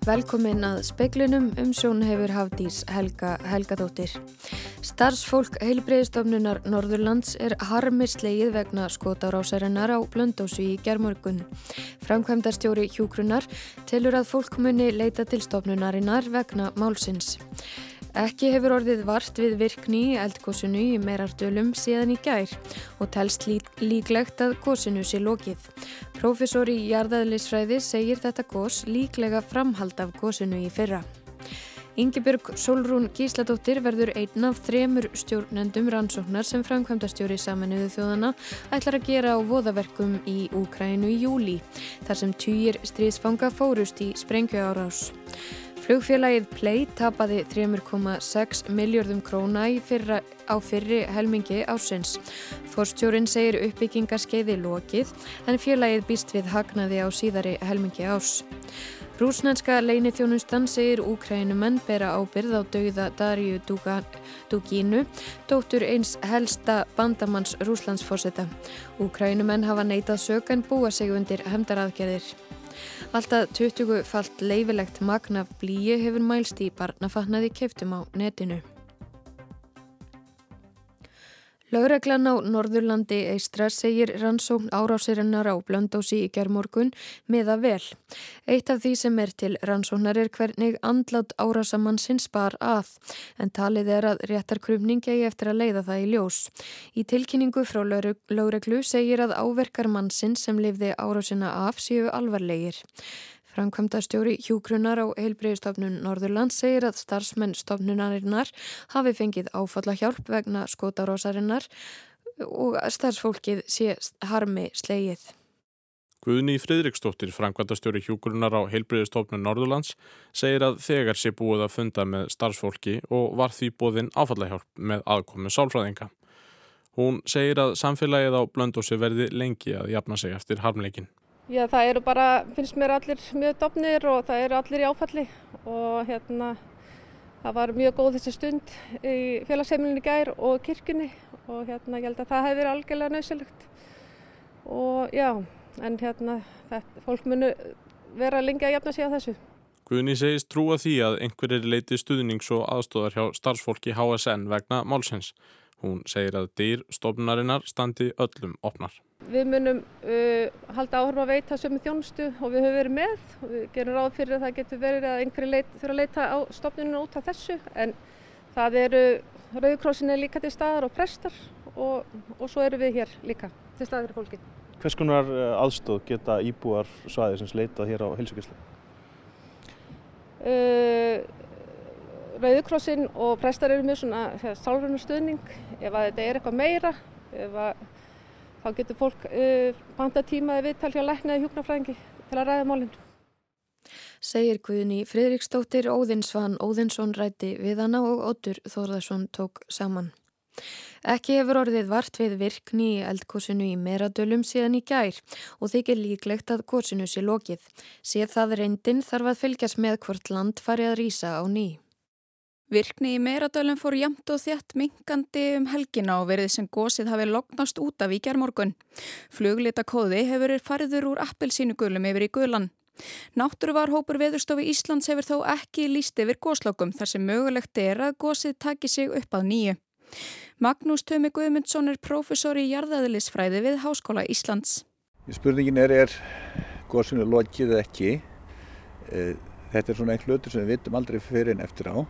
Velkomin að speiklinum um sjón hefur Hafdís Helga Helgadóttir. Starfsfólk heilbreyðistofnunar Norðurlands er harmislegið vegna skotárásarinnar á Blöndósi í gerðmörgun. Framkvæmdarstjóri Hjúkrunar telur að fólk muni leita til stofnunarinnar vegna málsins. Ekki hefur orðið vart við virkni í eldkosinu í meirardölum síðan í gær og telst líklegt að kosinu sé lokið. Profesor í jarðaðlisfræði segir þetta kos líklega framhald af kosinu í fyrra. Yngibjörg Solrún Gísladóttir verður einn af þremur stjórnendum rannsóknar sem framkvæmdastjóri saminuðu þjóðana ætlar að gera á voðaverkum í Úkrænu í júli þar sem týjir stríðsfanga fórust í sprengju árás. Flugfélagið Play tapaði 3,6 miljardum króna fyrra, á fyrri helmingi ásins. Forstjórin segir uppbyggingarskeiði lokið en félagið býst við hagnaði á síðari helmingi ás. Rúsnænska leinithjónustan segir úkrænumenn bera ábyrð á dauða Darju Dugínu, dóttur eins helsta bandamanns Rúslandsforsetta. Úkrænumenn hafa neitað sök en búa sig undir hemdaraðgerðir. Alltaf 20 falt leifilegt magnaf blíi hefur mælst í barnafatnaði keftum á netinu. Laureglan á Norðurlandi eistra segir rannsókn árásirinnar á Blöndósi í gerðmorgun með að vel. Eitt af því sem er til rannsóknar er hvernig andlátt árásamannsins bar að en talið er að réttarkrumning eigi eftir að leiða það í ljós. Í tilkynningu frá Laureglu segir að áverkar mannsins sem lifði árásina af séu alvarlegir. Framkvæmdastjóri Hjúkrunar á heilbreyðstofnun Norðurland segir að starfsmenn stofnunarinnar hafi fengið áfallahjálp vegna skotarósarinnar og starfsfólkið sé harmi slegið. Guðni Fridriksdóttir, framkvæmdastjóri Hjúkrunar á heilbreyðstofnun Norðurlands, segir að þegar sé búið að funda með starfsfólki og var því búðinn áfallahjálp með aðkomi sálfræðinga. Hún segir að samfélagið á blöndósi verði lengi að jafna sig eftir harmleikin. Já, það eru bara, finnst mér allir mjög dofnir og það eru allir í áfalli og hérna það var mjög góð þessi stund í félagsheimilinu gær og kirkjunni og hérna ég held að það hefði verið algjörlega nöðsilegt og já, en hérna þetta, fólk munu vera lengi að jafna sig á þessu. Guðni segist trúa því að einhverjir leiti stuðnings og aðstóðar hjá starfsfólki HSN vegna málsins. Hún segir að dyr stofnarinnar standi öllum opnar. Við munum uh, halda áhörma að veita sömu þjónustu og við höfum verið með. Við gerum ráð fyrir að það getur verið að einhverju leit, þurfa að leita á stofnuninu út af þessu en það eru Rauðkrossin er líka til staðar og prestar og, og svo eru við hér líka til staðar fyrir fólki. Hvers konar uh, aðstóð geta íbúar svaðið sem leitað hér á heilsugjastlu? Uh, Rauðkrossin og prestar eru mjög svona sálrunarstöðning ef að þetta er eitthvað meira að þá getur fólk uh, banta tímaði viðtal hjá læknaði hjúknarfræðingi til að ræða málinn. Segir Guðni Fridriksdóttir Óðinsvann Óðinsson ræti við hana og Óttur Þórðarsson tók saman. Ekki hefur orðið vart við virkni í eldkosinu í meradölum síðan í gær og þykir líklegt að kosinu sé lokið. Sér það reyndin þarf að fylgjast með hvort land fari að rýsa á nýj. Virkni í meiradölum fór jamt og þjætt minkandi um helgina og verið sem gósið hafi lognast út af í gerðmorgun. Fluglita kóði hefur fariður úr appelsínugulum yfir í gulan. Náttúruvarhópur Veðurstofi Íslands hefur þó ekki líst yfir góslokkum þar sem mögulegt er að gósið taki sig upp að nýju. Magnús Tömi Guðmundsson er profesor í jarðaðilisfræði við Háskóla Íslands. Spurningin er, er gósinu lokið ekki? Eh, þetta er svona einn hlutur sem við vitum aldrei fyrir en eftir á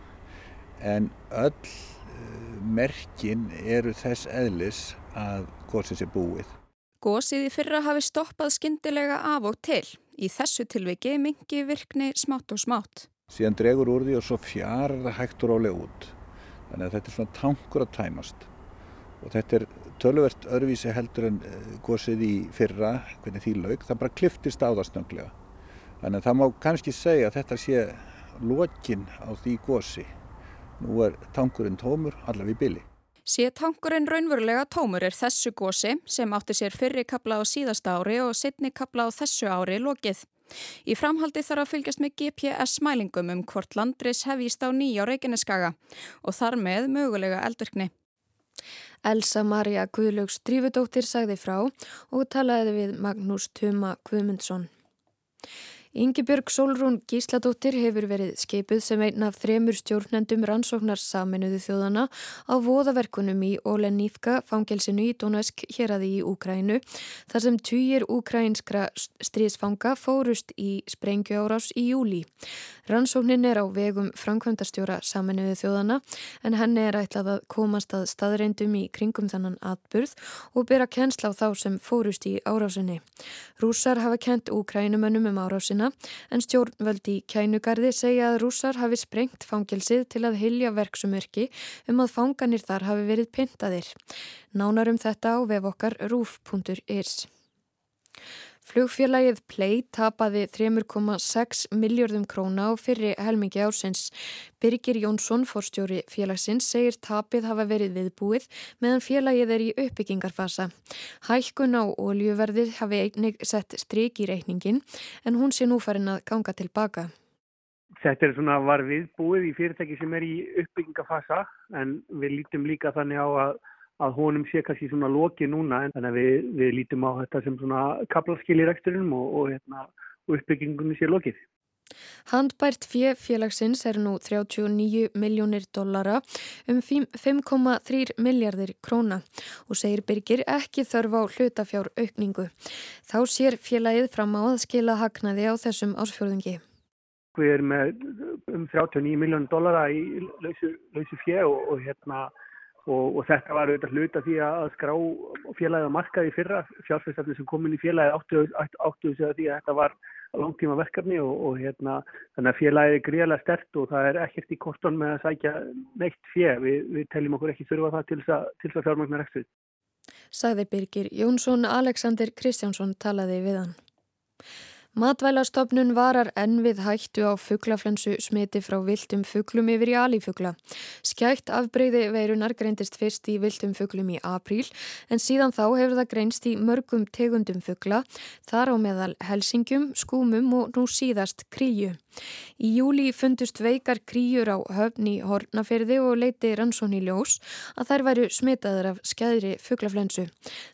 en öll eh, merkin eru þess eðlis að gósið sé búið. Gósið í fyrra hafi stoppað skindilega af og til. Í þessu tilviki mingi virkni smátt og smátt. Síðan dregur úr því og svo fjarar það hægt og rálega út. Þannig að þetta er svona tankur að tæmast. Og þetta er tölvert öðruvísi heldur en eh, gósið í fyrra, hvernig því laug, það bara kliftist á það snönglega. Þannig að það má kannski segja að þetta sé lokin á því gósi. Nú er tankurinn tómur allaveg í byli. Sé tankurinn raunverulega tómur er þessu gósi sem átti sér fyrri kapla á síðasta ári og setni kapla á þessu ári lokið. Í framhaldi þarf að fylgjast með GPS-mælingum um hvort landris hefist á nýja á Reykjaneskaga og þar með mögulega eldvirkni. Elsa Maria Guðlaugs Drífudóttir sagði frá og talaði við Magnús Tuma Guðmundsson. Yngibjörg Solrún Gísladóttir hefur verið skeipuð sem einn af þremur stjórnendum rannsóknar saminuðu þjóðana á voðaverkunum í Olenífka fangelsinu í Donetsk hér aði í Úkrænu þar sem týjir úkrænskra stríðsfanga fórust í sprengju árás í júli. Rannsóknin er á vegum framkvæmdastjóra saminuðu þjóðana en henni er ætlað að komast að staðreindum í kringum þannan atburð og bera kennsla á þá sem fórust í árásinni. Rúsar hafa kent úkrænumönnum um árásina en stjórnvöldi í kænugarði segja að rúsar hafi sprengt fangilsið til að hilja verksumörki um að fanganir þar hafi verið pyntaðir. Nánar um þetta á vef okkar rúf.is. Flugfélagið Play tapaði 3,6 miljardum króna á fyrri helmingi ársins. Birgir Jónsson, forstjóri félagsins, segir tapið hafa verið viðbúið meðan félagið er í uppbyggingarfasa. Hækkun á oljuverðið hafi einnig sett stryk í reikningin en hún sé nú farin að ganga tilbaka. Þetta er svona var viðbúið í fyrirtæki sem er í uppbyggingarfasa en við lítum líka þannig á að að honum sé kannski svona loki núna en þannig að við, við lítum á þetta sem svona kaplaskil í reksturinum og, og, hérna, og uppbyggingunni sé lokið. Handbært félagsins er nú 39 miljónir dollara um 5,3 miljardir króna og segir Birgir ekki þörf á hlutafjár aukningu. Þá sér félagið fram á að skila hagnaði á þessum ásfjörðungi. Við erum með um 39 miljónir dollara í lausu, lausu fjö og, og hérna Og, og þetta var auðvitað hluta því að skrá félagið að markaði fyrra fjárfæstarnir sem kom inn í félagið áttuðu áttu sig að því að þetta var langtíma verkefni og, og hérna þannig að félagið er gríðarlega stert og það er ekkert í kortun með að sækja neitt fjö við, við teljum okkur ekki þurfa það til þess að fjármagnar ekstrið. Sagði Birgir Jónsson Alexander Kristjánsson talaði við hann. Matvælastofnun varar enn við hættu á fugglaflensu smiti frá viltum fugglum yfir í alífugla. Skætt afbreyði veirunar greindist fyrst í viltum fugglum í apríl en síðan þá hefur það greinst í mörgum tegundum fuggla, þar á meðal helsingjum, skúmum og nú síðast kríu. Í júli fundust veikar kríur á höfn í hornaferði og leiti rannsón í ljós að þær væru smitaður af skæðri fugglaflensu.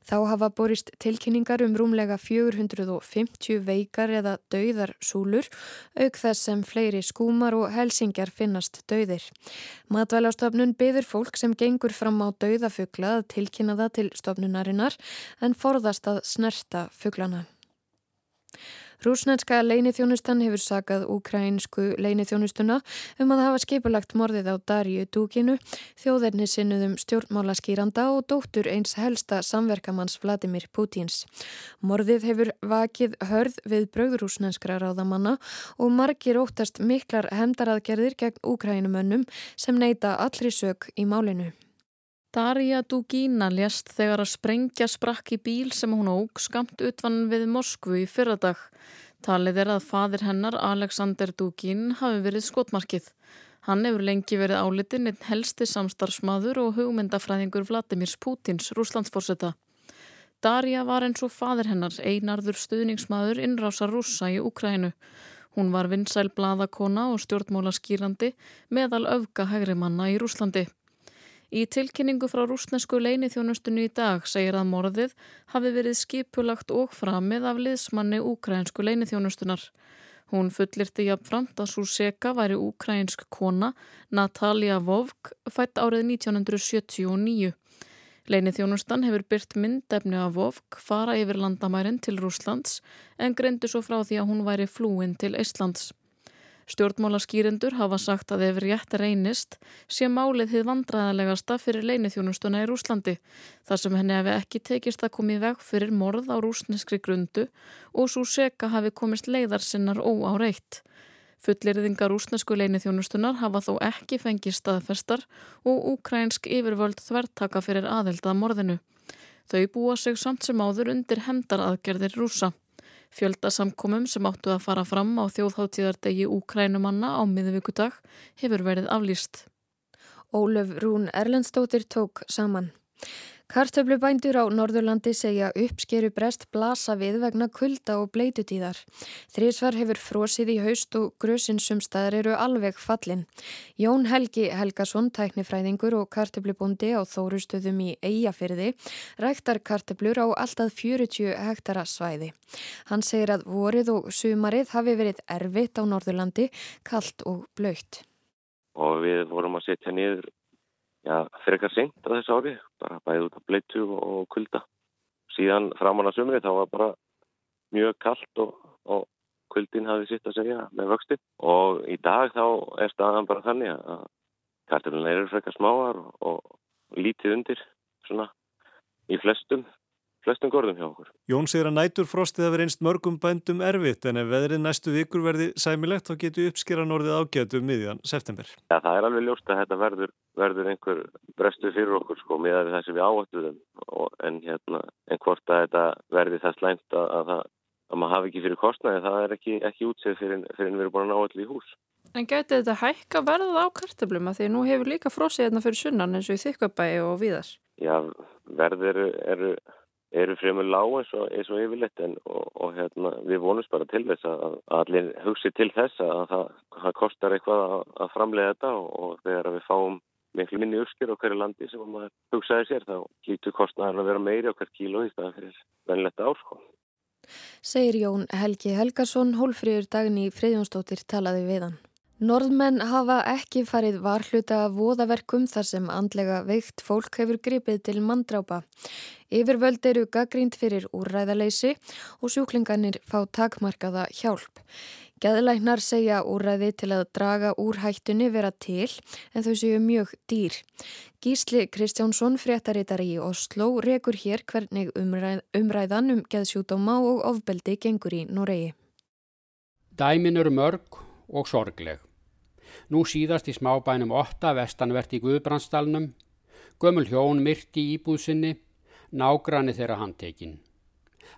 Þá hafa borist tilkynningar um rúmlega 450 veikar dauðar eða dauðar súlur, auk þess sem fleiri skúmar og helsingjar finnast dauðir. Matvælastofnun byður fólk sem gengur fram á dauðafugla að tilkynna það til stofnunarinnar en forðast að snerta fuglana. Rúsnænska leinithjónustan hefur sakað ukrainsku leinithjónustuna um að hafa skipulagt morðið á Darju Dúkinu, þjóðerni sinnuðum stjórnmála skýranda og dóttur eins helsta samverkamanns Vladimir Putins. Morðið hefur vakið hörð við bröðrúsnænskra ráðamanna og margir óttast miklar hemdaraðgerðir gegn ukrainumönnum sem neyta allri sög í málinu. Darja Dugina lést þegar að sprengja sprakk í bíl sem hún óg skamt utvann við Moskvu í fyrradag. Talið er að fadir hennar, Alexander Dugin, hafi verið skotmarkið. Hann hefur lengi verið álitinn einn helsti samstarfsmaður og hugmyndafræðingur Vladimir Putins, rúslandsforsetta. Darja var eins og fadir hennar einarður stuðningsmaður innrása rúsa í Ukrænu. Hún var vinsæl bladakona og stjórnmóla skýrandi meðal öfga hægri manna í Rúslandi. Í tilkynningu frá rúsnesku leinithjónustunni í dag segir að morðið hafi verið skipulagt og framið af liðsmanni úkrænsku leinithjónustunar. Hún fullirti jafnframt að Súseka væri úkrænsk kona Natalia Vovk fætt árið 1979. Leinithjónustan hefur byrt myndefni af Vovk fara yfir landamærin til Rúslands en greindu svo frá því að hún væri flúin til Íslands. Stjórnmálaskýrendur hafa sagt að ef rétt reynist sé málið þið vandræðalegasta fyrir leinithjónustuna í Rúslandi þar sem henni hefði ekki tekist að komi veg fyrir morð á rúsneskri grundu og svo seka hafi komist leiðar sinnar óáreitt. Fullirðingar rúsnesku leinithjónustunar hafa þó ekki fengið staðfestar og ukrainsk yfirvöld þvertaka fyrir aðelda morðinu. Þau búa sig samt sem áður undir hendaraðgerðir rúsa. Fjöldasamkomum sem áttu að fara fram á þjóðháttíðardegi Úkrænumanna á miðvíkudag hefur verið aflýst. Ólöf Rún Erlendstóttir tók saman. Kartöflubændur á Norðurlandi segja uppskeru brest blasa við vegna kulda og bleitutíðar. Þrísvar hefur frosið í haust og grösinsum staðar eru alveg fallin. Jón Helgi Helgason, tæknifræðingur og kartöflubóndi á Þórustöðum í Eyjafyrði, ræktar kartöflur á alltaf 40 hektara svæði. Hann segir að vorið og sumarið hafi verið erfitt á Norðurlandi, kallt og blöytt. Og við vorum að setja niður já, frekar seint á þessu ári, bara bæðið út af bleitu og kulda. Síðan framann að sumri þá var bara mjög kallt og, og kuldin hafði sitt að segja með vöxtin og í dag þá er staðan bara þannig að karturinn eru frekar smáar og, og lítið undir svona í flestum flestum gorðum hjá okkur. Jón segir að næturfrostið hafi reynst mörgum bændum erfitt en ef veðrið næstu vikur verði sæmilegt þá getur uppskeran orðið ágætu um miðjan september. Ja, það er alveg ljóst að þetta verður, verður einhver brestu fyrir okkur sko með það sem við áhættuðum en, hérna, en hvort að þetta verði það slæmt að, að, að maður hafi ekki fyrir kostnæði það er ekki, ekki útsið fyrir, fyrir en við erum búin að ná allir í hús. En gæti þetta hækka verða á kartablum að því nú hefur líka frosið hérna fyrir sunnan eins og í þykkabæi og víðar? Já, verð eru, eru fremur lág eins og, eins og yfirleitt en og, og hérna, við vonumst bara til þess að, að allir hugsi til þess að það, það kostar eitthvað að, að framlega þetta og, og þegar við fáum miklu minni urskir á hverju landi sem maður hugsaði sér þá lítur kostnaðar að vera meiri hver kíló í staðan fyrir venletta árskó. Segir Jón Helgi Helgason, hólfrýður dagni Freyjónsdóttir talaði við hann. Norðmenn hafa ekki farið varhluta voðaverkum þar sem andlega veikt fólk hefur gripið til manndrápa. Yfirvöld eru gaggrínt fyrir úrræðaleysi og sjúklinganir fá takmarkaða hjálp. Gæðlæknar segja úrræði til að draga úr hættunni vera til en þau séu mjög dýr. Gísli Kristjánsson, fréttaritari í Oslo, rekur hér hvernig umræð, umræðan um geðsjúdóma og ofbeldi gengur í Noregi. Dæmin eru mörg og sorgleg. Nú síðast í smábænum 8 vestanvert í Guðbrandsdalnum, gömul hjón myrti íbúðsynni, nágranni þeirra handtekinn.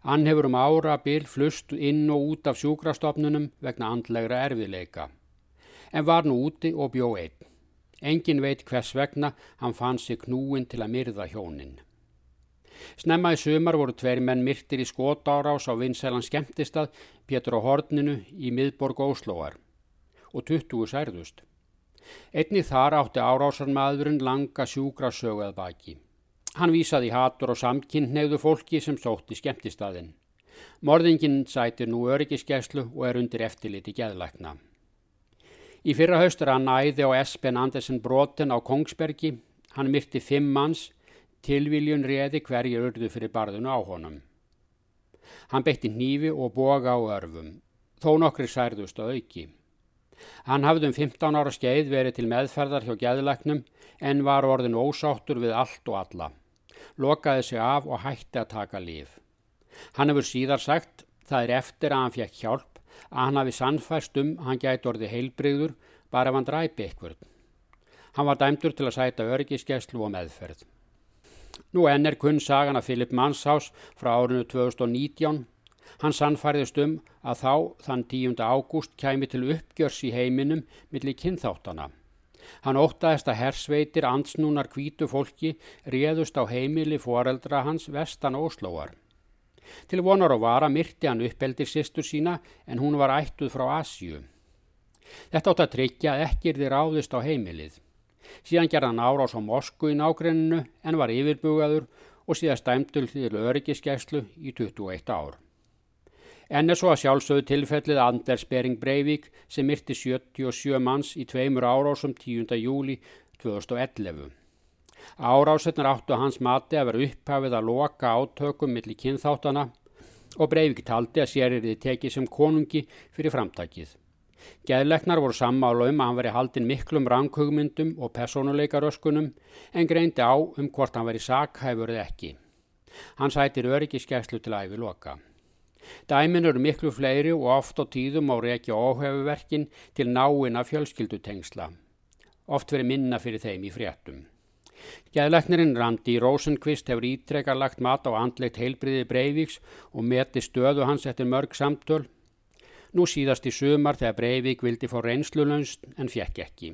Hann hefur um ára bil flust inn og út af sjúkrastofnunum vegna andlegra erfiðleika. En var nú úti og bjó einn. Engin veit hvers vegna hann fann sig knúin til að myrða hjónin. Snemma í sumar voru tveir menn myrtir í skotárás á vinsælan skemmtistað Pétur á Horninu í miðborg Óslóar og 20 særðust. Einni þar átti árásarmadurinn langa sjúkrasögu að baki. Hann vísaði hatur og samkynneigðu fólki sem sótti skemmtistadinn. Morðingin sætir nú öryggiskeslu og er undir eftirliti geðlækna. Í fyrra haust er hann æði á Espen Andersen broten á Kongsbergi. Hann myrti fimm manns, tilviljun reði hverju ördu fyrir barðunu á honum. Hann beitti nýfi og boga á örfum, þó nokkri særðust að auki. Hann hafði um 15 ára skeið verið til meðferðar hjá gæðilegnum en var orðin ósáttur við allt og alla. Lokaði sig af og hætti að taka líf. Hann hefur síðar sagt, það er eftir að hann fekk hjálp, að hann hafi sannfæst um hann gæti orði heilbreyður bara ef hann dræpi ykkur. Hann var dæmdur til að sæta öryggiskeslu og meðferð. Nú enn er kunn sagan af Filip Manshás frá árinu 2019 Hann sannfæriðist um að þá þann 10. ágúst kæmi til uppgjörs í heiminum millir kynþáttana. Hann óttaðist að hersveitir ansnúnar kvítu fólki réðust á heimili foreldra hans vestan Óslóar. Til vonar og vara myrti hann uppeldir sýstur sína en hún var ættuð frá Asju. Þetta átt að tryggja ekkir þið ráðist á heimilið. Síðan gerða hann árás á Mosku í nágrenninu en var yfirbugaður og síðan stæmtul til öryggiskeslu í 21 ár. En er svo að sjálfsögðu tilfellið Anders Bering Breivik sem myrti 77 manns í tveimur árásum 10. júli 2011. Árásetnar áttu hans mati að vera upphafið að loka átökum millir kynþáttana og Breivik taldi að sér þið tekið sem konungi fyrir framtækið. Geðleknar voru sammála um að hann veri haldinn miklum ranghugmyndum og personuleikaröskunum en greindi á um hvort hann veri sakhæfur eða ekki. Hann sætir öryggiskeslu til æfi loka. Dæmin eru miklu fleiri og oft á tíðum á reykja óhefuverkin til náina fjölskyldutengsla. Oft verið minna fyrir þeim í fréttum. Gæðleiknirinn Randi Rosenkvist hefur ítrekkar lagt mat á andleitt heilbriði Breivíks og meti stöðu hans eftir mörg samtöl. Nú síðast í sumar þegar Breivík vildi fá reynslulönst en fjekk ekki.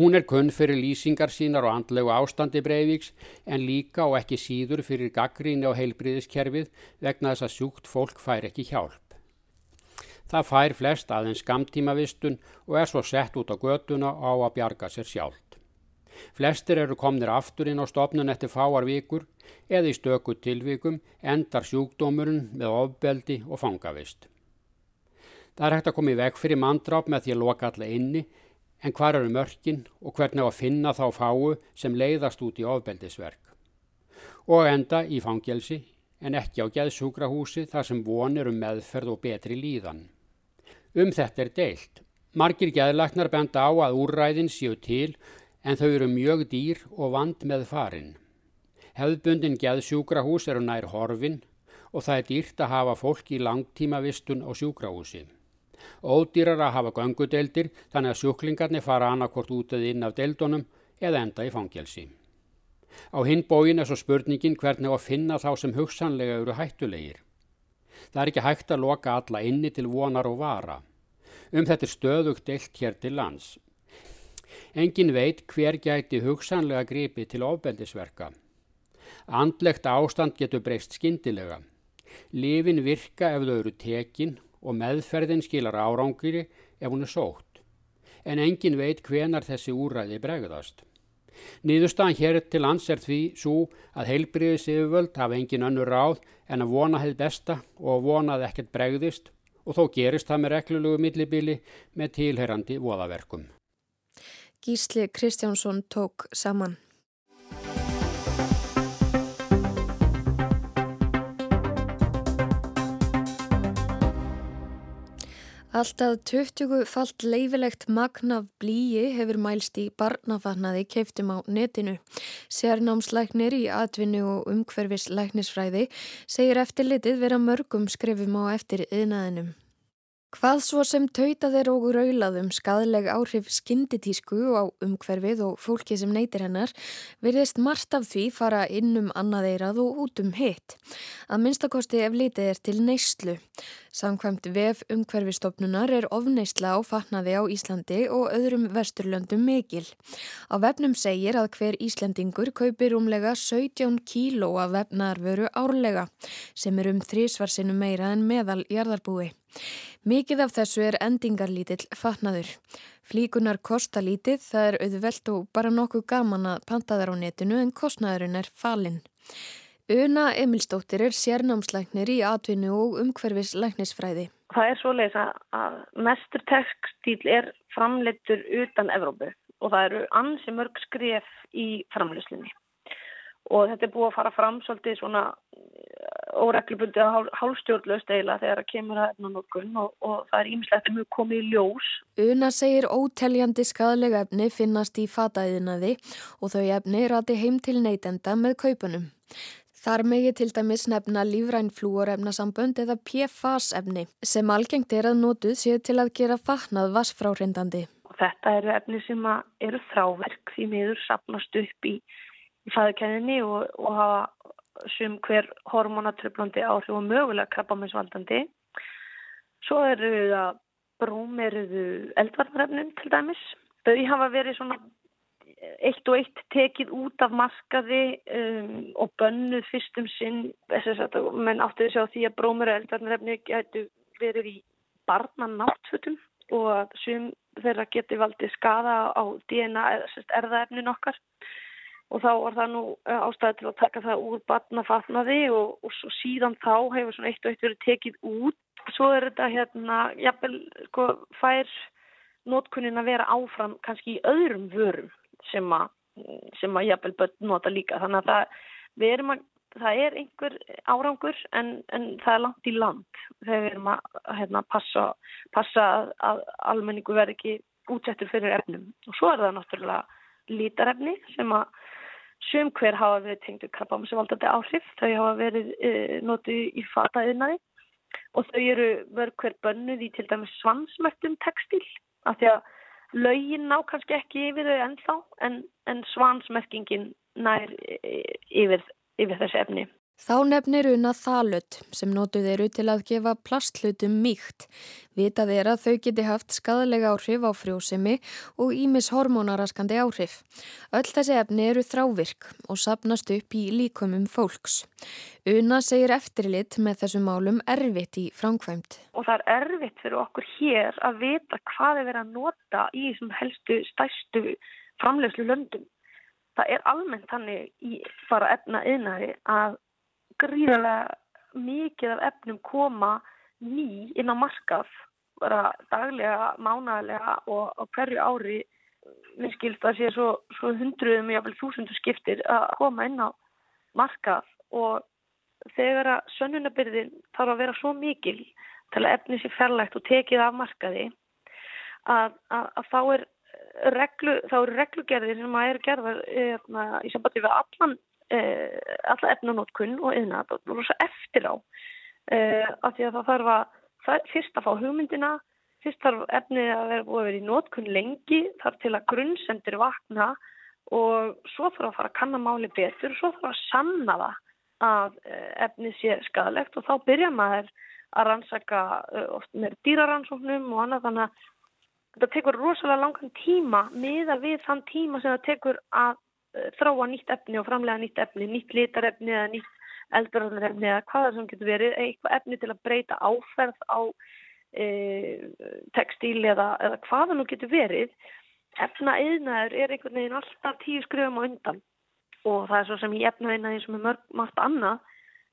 Hún er kunn fyrir lýsingar sínar og andlegu ástandi Breivíks en líka og ekki síður fyrir gaggríni og heilbriðiskerfið vegna þess að sjúkt fólk fær ekki hjálp. Það fær flest aðeins skamtímavistun og er svo sett út á göduna á að bjarga sér sjálft. Flestir eru komnir aftur inn á stopnun eftir fáar vikur eða í stöku tilvikum endar sjúkdómurinn með ofbeldi og fangavist. Það er hægt að koma í veg fyrir mandráp með því að loka alla inni En hvar eru mörkin og hvernig á að finna þá fáu sem leiðast út í ofbeldisverk? Og enda í fangelsi en ekki á geðsúkrahúsi þar sem vonir um meðferð og betri líðan. Um þetta er deilt. Margir geðlaknar benda á að úrræðin séu til en þau eru mjög dýr og vand með farin. Hefðbundin geðsúkrahús eru nær horfin og það er dýrt að hafa fólk í langtímavistun á súkrahúsi. Ódýrar að hafa gangudeldir þannig að sjúklingarnir fara annarkort út eða inn af deldunum eða enda í fangelsi. Á hinn bóin er svo spurningin hvernig að finna þá sem hugsanlega eru hættulegir. Það er ekki hægt að loka alla inni til vonar og vara. Um þetta er stöðugt deilt hér til lands. Engin veit hver gæti hugsanlega gripi til ofbeldisverka. Andlegt ástand getur breyst skindilega. Livin virka ef þau eru tekin og meðferðin skilar árangri ef hún er sótt. En engin veit hvenar þessi úræði bregðast. Nýðustan hér til lands er því svo að heilbriðis yfirvöld hafa engin önnur ráð en að vona hefð besta og vonað ekkert bregðist og þó gerist það með reglulegu millibili með tilherrandi voðaverkum. Gísli Kristjánsson tók saman. Alltaf 20 fallt leifilegt magnaf blíi hefur mælst í barnafannaði keiftum á netinu. Sérnámslæknir í atvinnu og umhverfis læknisfræði segir eftirlitið vera mörgum skrifum á eftir yðnaðinum. Hvað svo sem tauta þeir og raulaðum skadleg áhrif skinditísku á umhverfið og fólki sem neytir hennar virðist margt af því fara inn um annaðeirað og út um hitt. Að minnstakosti ef litið er til neyslu. Samkvæmt vef umhverfistofnunar er ofneysla á fatnaði á Íslandi og öðrum vesturlöndum mikil. Á vefnum segir að hver Íslandingur kaupir umlega 17 kíló af vefnarvöru árlega sem er um þrísvarsinu meira en meðal jarðarbúi. Mikið af þessu er endingarlítill fatnaður. Flíkunar kosta lítið, það er auðvelt og bara nokkuð gaman að panta þar á netinu en kostnaðurinn er falinn. Una Emilstóttir er sérnámslæknir í atvinnu og umhverfis læknisfræði. Það er svoleiðis að mestur textil er framleittur utan Evrópu og það eru ansi mörg skref í framleyslunni og þetta er búið að fara fram svolítið svona óreglubundi að hálfstjórnlaust eila þegar það kemur að efnanokun og, og það er ímislegt mjög komið í ljós. Una segir óteljandi skadlega efni finnast í fataðinaði og þau efni rati heim til neytenda með kaupunum. Þar megi til dæmis nefna lífræn flúorefnasambönd eða PFAS efni sem algengt er að notuð séu til að gera fatnað vassfráhrindandi. Þetta eru efni sem eru þráverk því miður sapnast upp í í fæðukenninni og, og hafa sum hver hormonatröflandi áhrif og mögulega krabbaminsvaldandi. Svo eru það brúm, eru þau eldvarnarefnum til dæmis. Þau hafa verið svona eitt og eitt tekið út af markaði um, og bönnuð fyrstum sinn, menn áttu þess að því að brómur og eldvarnarefni getur verið í barnan náttfutum og sum þeirra getur valdið skada á DNA eða erðaefnin okkar og þá var það nú eh, ástæði til að taka það úr batnafatnaði og, og svo síðan þá hefur svona eitt og eitt verið tekið út. Svo er þetta hérna, jafnvel, sko, fær notkunnin að vera áfram kannski í öðrum vörum sem að, sem að jafnvel börn nota líka. Þannig að það, við erum að, það er einhver árangur en, en það er langt í land þegar við erum að hérna, passa, passa að, almenningu verð ekki útsettur fyrir efnum. Og svo er það náttúrulega lítarefni sem að Sum hver hafa verið tengdu krabbamsvaldandi áhrif, þau hafa verið e, notið í fataðinaði og þau eru verið hver bönnuð í til dæmis svansmöktum textil af því að lögin ná kannski ekki yfir þau ennþá en, en svansmerkingin nær e, yfir, yfir þessi efni. Þá nefnir una þalött sem nótuð eru til að gefa plastlutum mýkt. Vitað er að þau geti haft skadalega áhrif á frjósemi og ímis hormonaraskandi áhrif. Öll þessi efni eru þrávirk og sapnast upp í líkumum fólks. Una segir eftirlit með þessum málum erfitt í framkvæmt. Og það er erfitt fyrir okkur hér að vita hvað er verið að nota í þessum helstu stæstu framlegslu löndum. Það er almennt þannig í bara efna yðnari að gríðarlega mikið af efnum koma ný inn á markað bara daglega, mánaglega og á hverju ári. Minn skilst að sé svo, svo hundruðum jáfnvel þúsundu skiptir að koma inn á markað og þegar að sönnunabyrðin þarf að vera svo mikil til að efni sér færlegt og tekið af markaði að, að, að þá er reglu, þá eru reglugerðir sem að eru gerðar eðna, í sambandi við allan Eh, alla efnanótkunn og yðna eftir á eh, af því að það þarf að fyrst að fá hugmyndina fyrst þarf efnið að vera búið að vera í nótkunn lengi þarf til að grunnsendir vakna og svo þarf að fara að kanna máli betur og svo þarf að sanna það að eh, efnið sé skadalegt og þá byrja maður að rannsaka oft með dýraransóknum og annað þannig að þetta tekur rosalega langan tíma miða við þann tíma sem það tekur að Eh, þróa nýtt efni og framlega nýtt efni, nýtt litarefni eða nýtt eldurarefni eða hvaða sem getur verið, eitthvað efni til að breyta áferð á e, textíl eða, eða hvaða nú getur verið. Efna eðnaður er einhvern veginn alltaf tíu skrifum á undan og það er svo sem í efna eðnaði sem er mörg margt annað,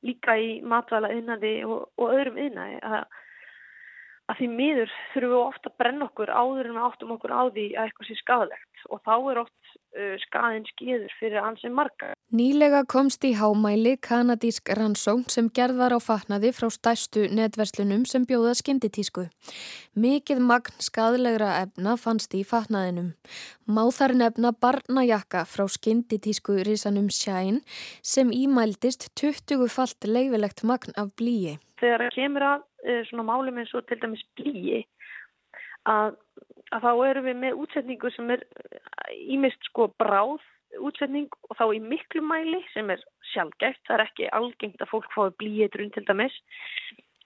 líka í matvæla eðnaði og, og öðrum eðnaði að, að því miður þurfum við ofta að brenna okkur áður en við áttum okkur á því að eitthvað sé skadalegt og þá er oft Uh, skaðin skýður fyrir ansið marga. Nýlega komst í hámæli kanadísk rannsókn sem gerð var á fatnaði frá stæstu netverslunum sem bjóða skinditísku. Mikið magn skaðlegra efna fannst í fatnaðinum. Má þar nefna barnajakka frá skinditísku risanum Shine sem ímældist 20 fallt leifilegt magn af blíi. Þegar kemur að svona málum eins og til dæmis blíi að að þá erum við með útsetningu sem er ímist sko bráð útsetning og þá í miklu mæli sem er sjálfgeft, það er ekki algengt að fólk fái blíitrun til dæmis.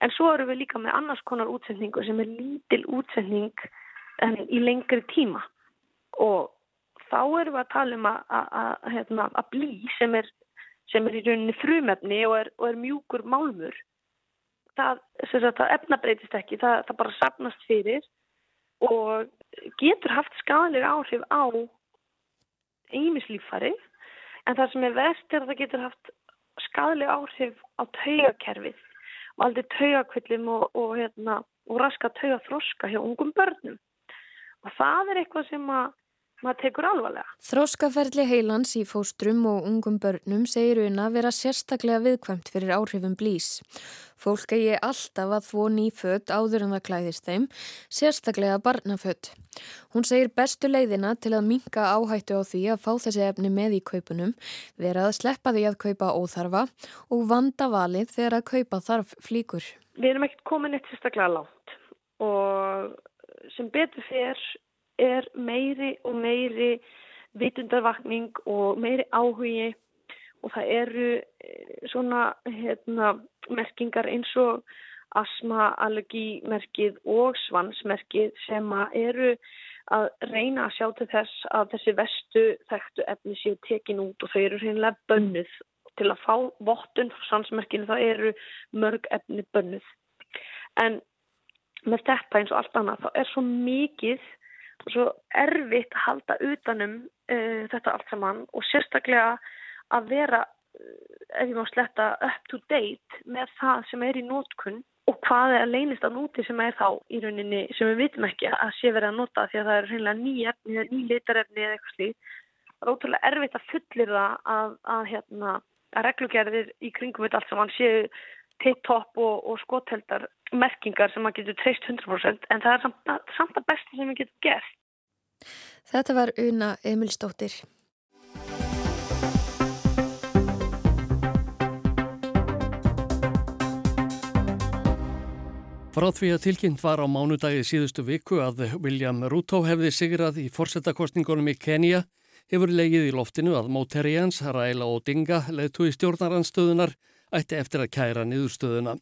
En svo erum við líka með annars konar útsetningu sem er lítil útsetning en í lengri tíma. Og þá erum við að tala um að, að, að, hérna, blí sem er, sem er í rauninni frumefni og er, og er mjúkur málmur það, það efnabreitist ekki, það, það bara sapnast fyrir og getur haft skadalega áhrif á einmislífari en það sem er vest er að það getur haft skadalega áhrif á taugakerfið og aldrei taugakvillum og, og, hérna, og raska taugaþroska hjá ungum börnum. Og það er eitthvað sem að maður tekur alvarlega. Þróskaferli heilans í fóstrum og ungum börnum segir una vera sérstaklega viðkvæmt fyrir áhrifum blís. Fólk eigi alltaf að þvó nýfött áður en það klæðist þeim, sérstaklega barnafött. Hún segir bestu leiðina til að minka áhættu á því að fá þessi efni með í kaupunum, vera að sleppa því að kaupa óþarfa og vanda valið þegar að kaupa þarf flíkur. Við erum ekkert komin eitt sérstaklega látt og sem betur fyrr er meiri og meiri vitundarvakning og meiri áhugi og það eru eh, svona hérna, merkingar eins og asma, allergímerkið og svansmerkið sem eru að reyna að sjá til þess að þessi vestu þekktu efni séu tekin út og þau eru reynilega bönnuð. Til að fá vottun frá svansmerkinu það eru mörg efni bönnuð. En með þetta eins og allt annað þá er svo mikið svo erfitt að halda utanum uh, þetta allt saman og sérstaklega að vera, uh, ef ég má sletta, up to date með það sem er í nótkunn og hvað er að leynist á nóti sem er þá í rauninni sem við vitum ekki að sé verið að nota því að það er reynilega ný efni eða ný litarefni eða eitthvað slíð. Það er ótrúlega erfitt að fullir það að, að, hérna, að reglugerðir í kringum þetta allt saman séu tipp-topp og, og skotheldar merkingar sem maður getur treyst 100% en það er samt, samt að besta sem við getum gert. Þetta var Una Emilstóttir. Frá því að tilkynnt var á mánudagi síðustu viku að William Ruto hefði sigrað í forsettakostningunum í Kenya hefur legið í loftinu að Móterians, Raila Odinga, leðtúi stjórnaranstöðunar ætti eftir að kæra niðurstöðuna.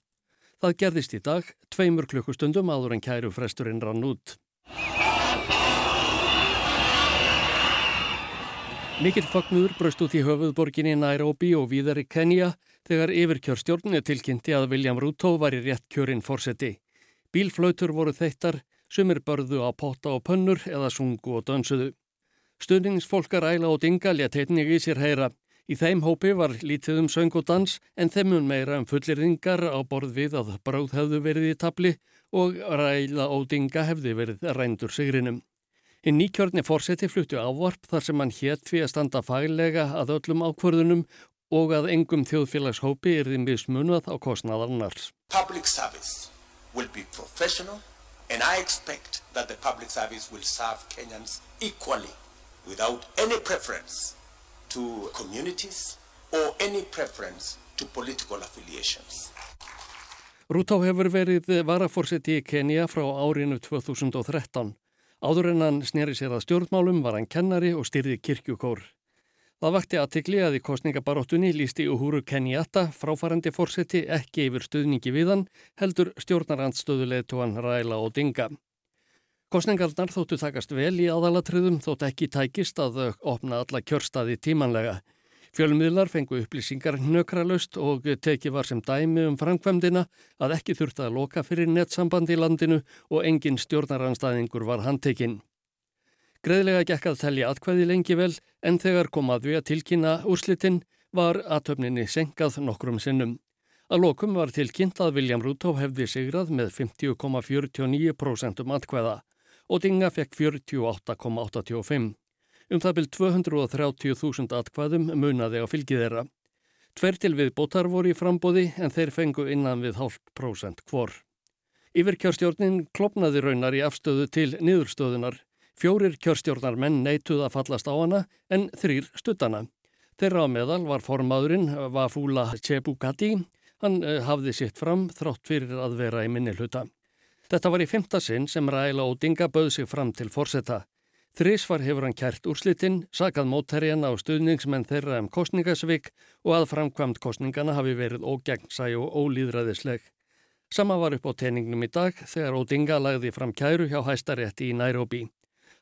Það gerðist í dag, tveimur klukkustundum áður en kæru fresturinn rann út. Mikill fagnur braust út í höfuðborginni Nairobi og víðar í Kenya þegar yfirkjörstjórninu tilkynnti að William Ruto var í rétt kjörinn fórseti. Bílflautur voru þeittar, sumir börðu á potta og pönnur eða sungu og dönsuðu. Stundingsfólkar æla og dinga létt heitning í sér heyra. Í þeim hópi var lítið um söng og dans en þeimun meira um fullirringar á borð við að bráð hefðu verið í tabli og ræla og dinga hefði verið rændur sigrinum. Hinn nýkjörni fórseti fluttu ávarp þar sem hann hétt fyrir að standa faglega að öllum ákvörðunum og að engum þjóðfélagshópi er því mismunað á kostnaðarnars. Public service will be professional and I expect that the public service will serve Kenyans equally without any preference to communities or any preference to political affiliations. Rútá hefur verið varafórseti í Kenya frá árinu 2013. Áður en hann sneri sér að stjórnmálum var hann kennari og styrði kirkjukór. Það vakti aðtikli að í kostningabaróttunni lísti Uhuru Kenyatta fráfarandi fórseti ekki yfir stuðningi við hann heldur stjórnarandstöðuleituan Ræla og Dinga. Kostningarnar þóttu takast vel í aðalatriðum þótt ekki tækist að opna alla kjörstaði tímanlega. Fjölmiðlar fengu upplýsingar nökralaust og teki var sem dæmi um framkvæmdina að ekki þurfti að loka fyrir nettsambandi í landinu og engin stjórnaranstæðingur var handtekinn. Greiðlega gekk að telja atkvæði lengi vel en þegar kom að við að tilkynna úrslitin var aðtöfninni senkað nokkrum sinnum. Að lokum var tilkynnt að William Ruto hefði sigrað með 50,49% um atkvæða og Dinga fekk 48,85%. Um það byrj 230.000 atkvæðum munaði á fylgið þeirra. Tver til við bótar voru í frambóði en þeir fengu innan við hálf prósent hvor. Yfirkjörstjórnin klopnaði raunar í afstöðu til niðurstöðunar. Fjórir kjörstjórnar menn neituð að fallast á hana en þrýr stuttana. Þeirra á meðal var formaðurinn Vafúla Chebukati. Hann eh, hafði sitt fram þrátt fyrir að vera í minni hluta. Þetta var í femta sinn sem Ræla og Dinga bauð sig fram til forsetta. Þrísvar hefur hann kært úrslitin, sakað mótherjana á stuðningsmenn þeirra um kostningasvik og að framkvæmt kostningana hafi verið ógegnsæ og ólýðræðisleg. Sama var upp á teiningnum í dag þegar Ódinga lagði fram kæru hjá hæstarétti í Nairobi.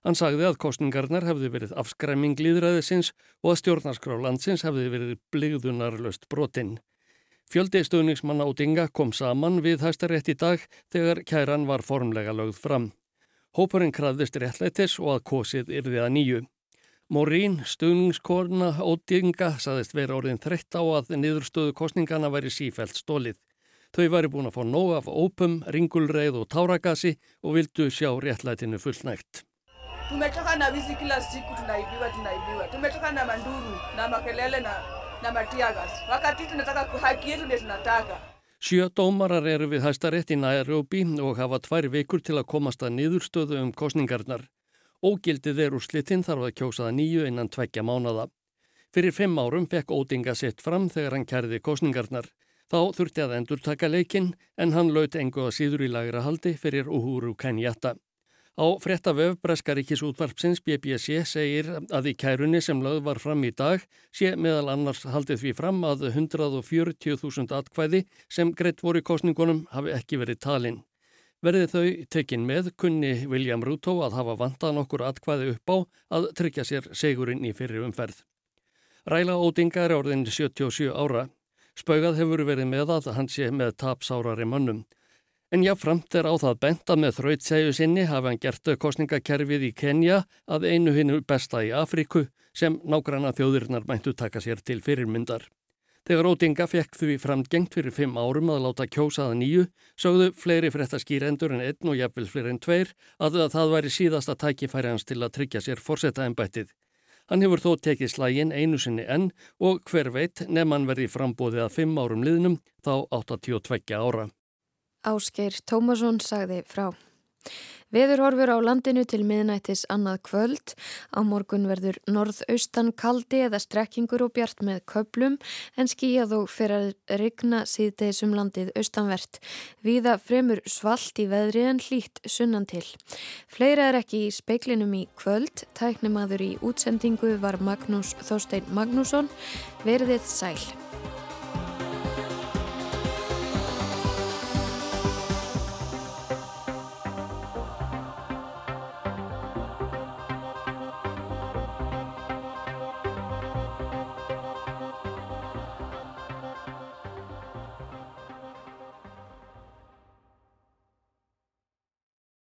Hann sagði að kostningarnar hefði verið afskræming líðræðisins og að stjórnarskrá landsins hefði verið bligðunarlöst brotinn. Fjöldi stuðningsmanna Ódinga kom saman við hæstarétti í dag þegar kæran var formlega lögð fram. Hópurinn krafðist réttlætis og að kosið yrði að nýju. Morín, stuðningskorna ódinga, saðist vera orðin þreytt á að niðurstöðu kostningana væri sífælt stólið. Þau væri búin að fá nóg af ópum, ringulreið og táragasi og vildu sjá réttlætinu fullnægt. Tumetoka na wizi kila siku tunaibiwa tunaibiwa. Tumetoka na manduru na makelele na, na matiagas. Wakati tunataka haki yetu ndio tunataka. Sjö dómarar eru við hæstarétt í Nairobi og hafa tvær vikur til að komast að niðurstöðu um kostningarnar. Ógildið er úr slitinn þarf að kjósa það nýju innan tveggja mánada. Fyrir fimm árum fekk Ódinga sett fram þegar hann kærði kostningarnar. Þá þurfti að endur taka leikin en hann laut engu að síður í lagra haldi fyrir Uhuru Kenyatta. Á frettavöf Breskaríkis útvarpsins BBC segir að í kærunni sem lögð var fram í dag sé meðal annars haldið því fram að 140.000 atkvæði sem greitt voru í kostningunum hafi ekki verið talinn. Verði þau tekin með kunni William Ruto að hafa vantan okkur atkvæði upp á að tryggja sér segurinn í fyrir umferð. Ræla Ódinga er orðin 77 ára. Spaugað hefur verið með að hann sé með tapsárari mannum. En jáfnframt er á það benta með þrautsæju sinni hafa hann gert kostningakerfið í Kenja að einu hinnu besta í Afriku sem nágranna þjóðurinnar mæntu taka sér til fyrirmyndar. Þegar Ódinga fekk því framgengt fyrir fimm árum að láta kjósaða nýju, sögðu fleiri frettaskýrendur en einn og jafnvel fleiri en tveir að það væri síðasta tækifæri hans til að tryggja sér forsetta ennbættið. Hann hefur þó tekið slægin einu sinni enn og hver veit nefn hann verði frambóðið að fimm árum liðnum þá 82 ára. Ásgeir Tómasson sagði frá. Veður horfur á landinu til miðnættis annað kvöld. Á morgun verður norðaustan kaldi eða strekkingur og bjart með köplum en skíjað og fyrir að rigna síðdeisum landið austanvert. Víða fremur svalt í veðri en hlýtt sunnan til. Fleira er ekki í speiklinum í kvöld. Tæknimaður í útsendingu var Magnús Þorstein Magnússon. Verðið sæl.